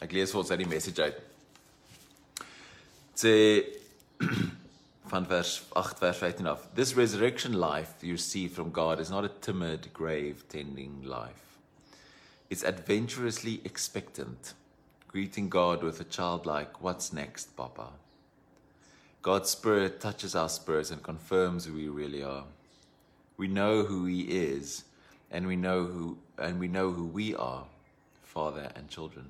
Ek lees vir ons uit die message uit. Sê van vers 8 vers 15 af. This resurrection life you receive from God is not a timid grave tending life. It's adventurously expectant, greeting God with a childlike what's next, papa. God's spirit touches our spirits and confirms who we really are. We know who he is and we know who and we know who we are, father and children.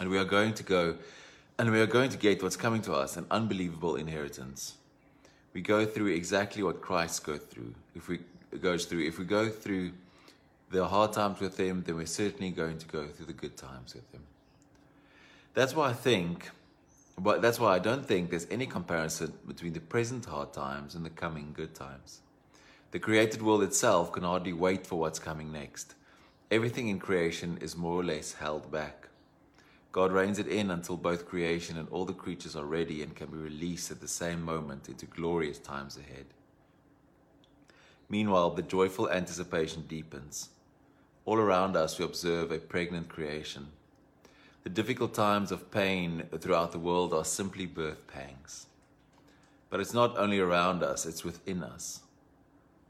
And we are going to go and we are going to get what's coming to us an unbelievable inheritance. We go through exactly what Christ goes through. If we goes through, if we go through the hard times with him, then we're certainly going to go through the good times with him. That's why I think, but that's why I don't think there's any comparison between the present hard times and the coming good times. The created world itself can hardly wait for what's coming next. Everything in creation is more or less held back. God reins it in until both creation and all the creatures are ready and can be released at the same moment into glorious times ahead. Meanwhile, the joyful anticipation deepens. All around us, we observe a pregnant creation. The difficult times of pain throughout the world are simply birth pangs. But it's not only around us, it's within us.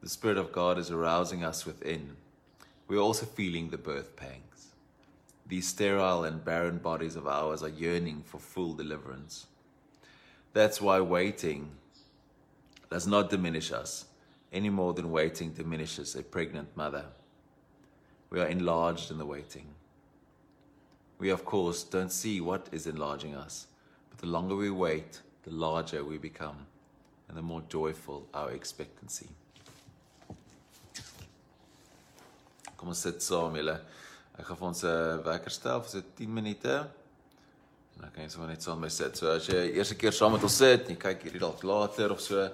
The Spirit of God is arousing us within. We're also feeling the birth pangs. These sterile and barren bodies of ours are yearning for full deliverance. That's why waiting does not diminish us any more than waiting diminishes a pregnant mother. We are enlarged in the waiting. We, of course, don't see what is enlarging us, but the longer we wait, the larger we become, and the more joyful our expectancy. Kom ons sit. Ek gaan vir ons 'n wekker stel vir so 10 minute. En dan kan jy sommer net saam met my sit. So as jy eerste keer saam met ons sit, jy kyk hierdie dalk later of so,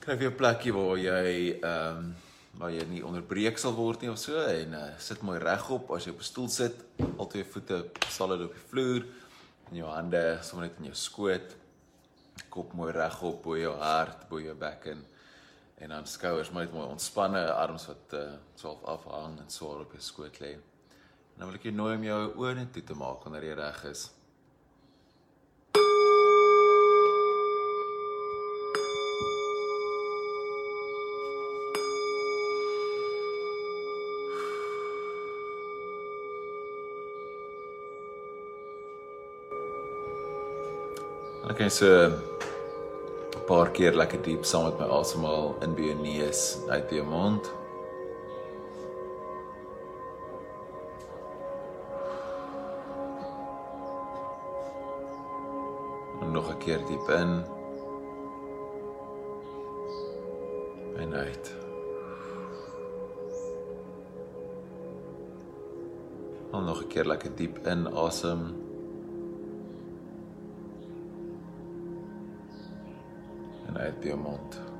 kry jy 'n plekjie waar jy ehm um, waar jy nie onderbreek sal word nie of so en uh, sit mooi regop as jy op 'n stoel sit, al twee voete solid op die vloer en jou hande sommer net in jou skoot. Kop mooi regop bo jou hart, bo jou bekken en dan skouers mooi mooi ontspanne, arms wat uh, swaalf afhang en swaar op jou skoot lê. En dan wil ek jou nooi om jou oë toe te maak wanneer jy reg is. Okay, so 'n paar keer lekker diep saam met my asemhaal in by jou neus uit jou mond. Nog 'n keer diep in. En uit. En nog 'n keer lekker diep in asem. Awesome. en uit jou mond.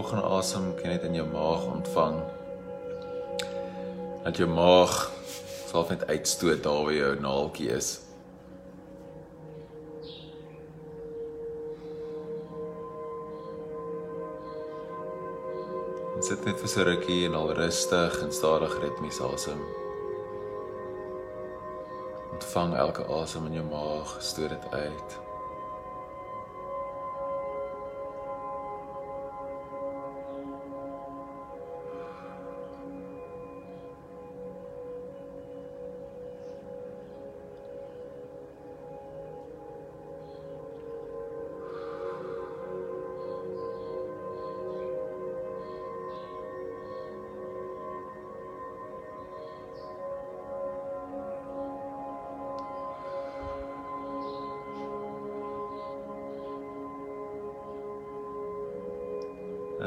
Volgende asem kan net in jou maag ontvang. Dat jou maag sal net uitstoot daar waar jou naaltjie is. En sit net vir so rukkie en al rustig en stadig ritmies asem. Ontvang elke asem in jou maag, stoot dit uit.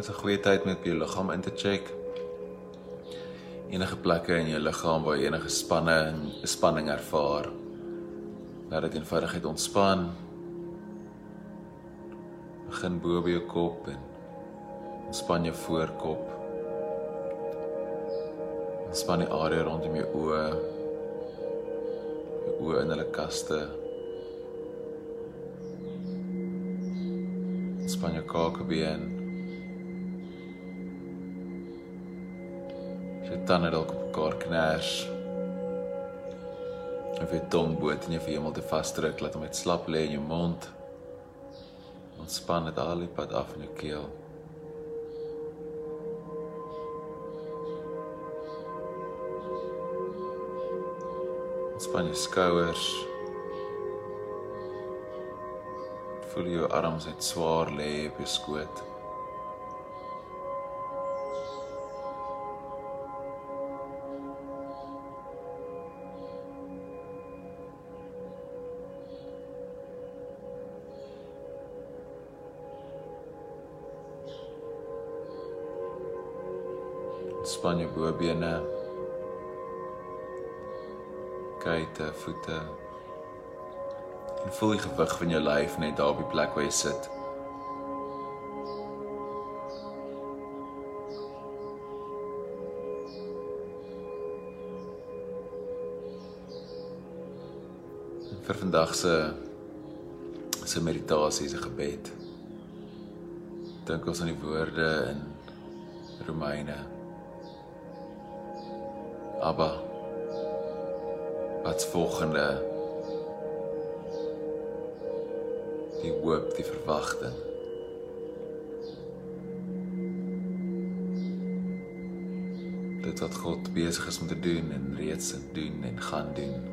Is 'n goeie tyd met jou liggaam in te check. Enige plekke in jou liggaam waar jy enige spanning, spanning ervaar. Laat dit eenvoudigheid ontspan. Begin bo by jou kop en ontspan jou voorkop. Span die area rondom jou oë. Jou oë in hulle kaste. Span jou kakebeen. Tande dalk op mekaar kners. Of jy tong bo teen jou hemel te vasdruk, laat hom net slap lê in jou mond. Ontspan dit al die pad af in jou keel. Ontspan jou skouers. Voel jou arms net swaar lê op jou skoot. Ontspan jou bobene. Kuite, voete. En voel die gewig van jou lyf net daar op die plek waar jy sit. En vir vandag se se meditasie se gebed. Dink ons aan die woorde in Romeine. Abba. Wat's volgende? Die hoop, die verwagting. Dit wat God besig is om te doen en reeds doen en gaan doen.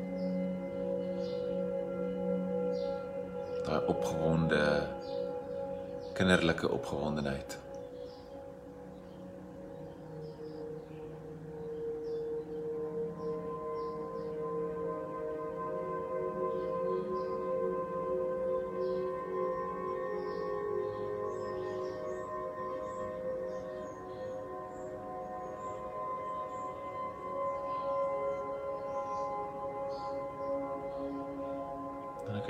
Daai opgewonde kinderlike opgewondenheid.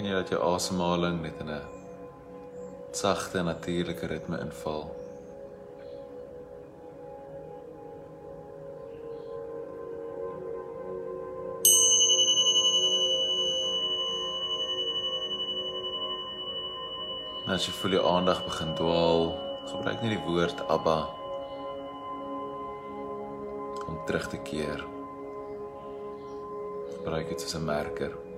Kan jy dat jou asemhaling net in 'n sagte natuurlike ritme inval. En as jy voel jou aandag begin dwaal, gebruik net die woord Abba om terug te keer. Gebruik dit as 'n merker.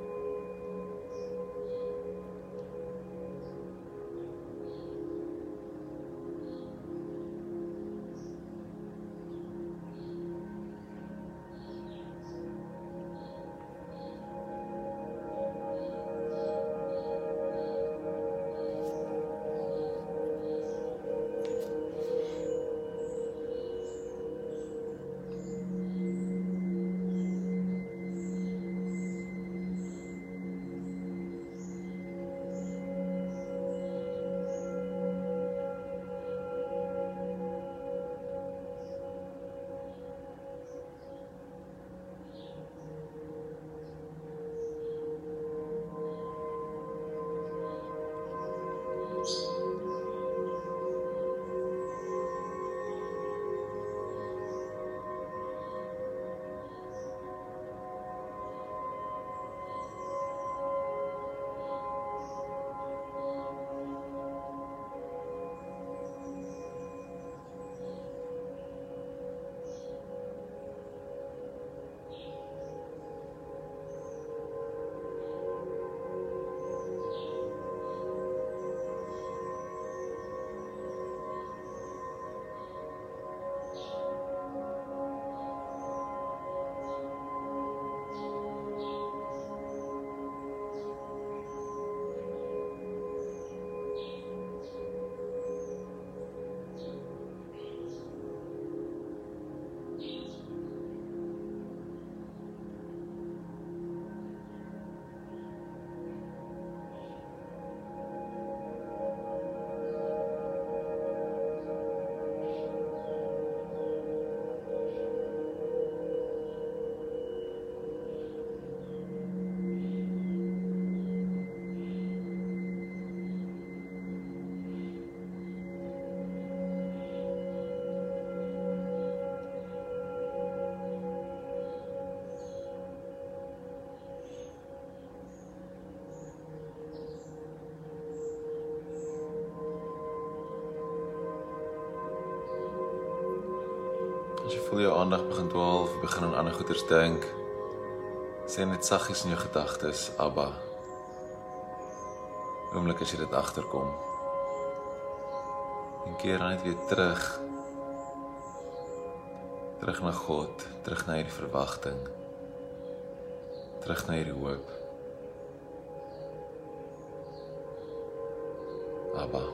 As jy voel jou aandag begin dwaal of begin aan ander goeters dink, sê net saggies in jou gedagtes, Abba. Oomblik as jy dit agterkom. En keer dan net weer terug. Terug na God, terug na hierdie verwagting. Terug na hierdie hoop. Abba.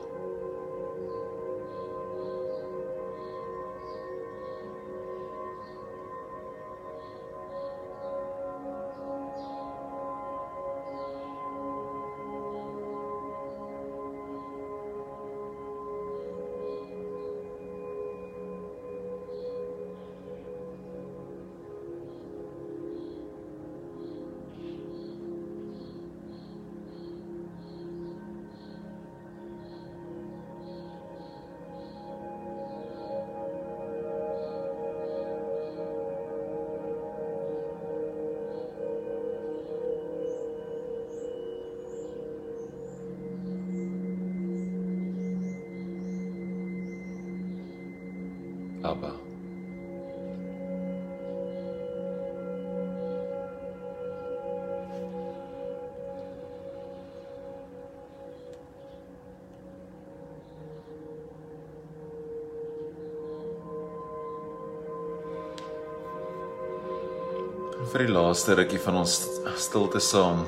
Vir die laaste rukkie van ons stilte saam.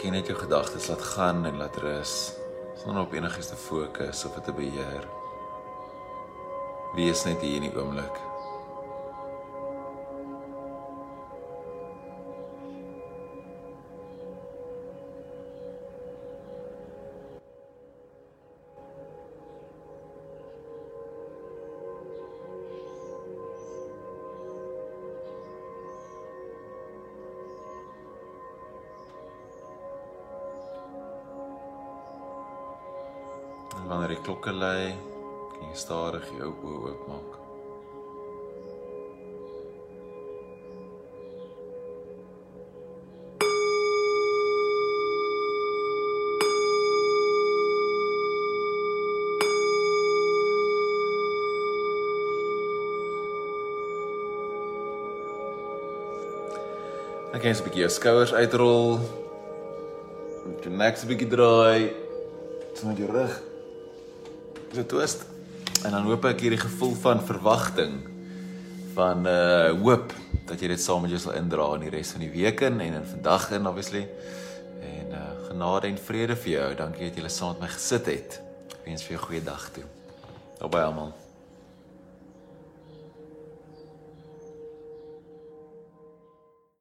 Ken net jou gedagtes laat gaan en laat rus. Sonder op enigiets te fokus of te beheer. Wees net hier in die oomblik wanneer die klokke lui, kan jy stadig jou oë oopmaak. Dan kan jy 'n bietjie jou skouers uitrol. Met jou nek 'n bietjie draai. So met jou rug so twist. En dan hoop ek hierdie gevoel van verwagting van uh hoop dat jy dit saam met jou sal indra in die res van die week in en in vandag in obviously. En uh genade en vrede vir jou. Dankie dat jy saam met my gesit het. Ek wens vir jou 'n goeie dag toe. Naby almal.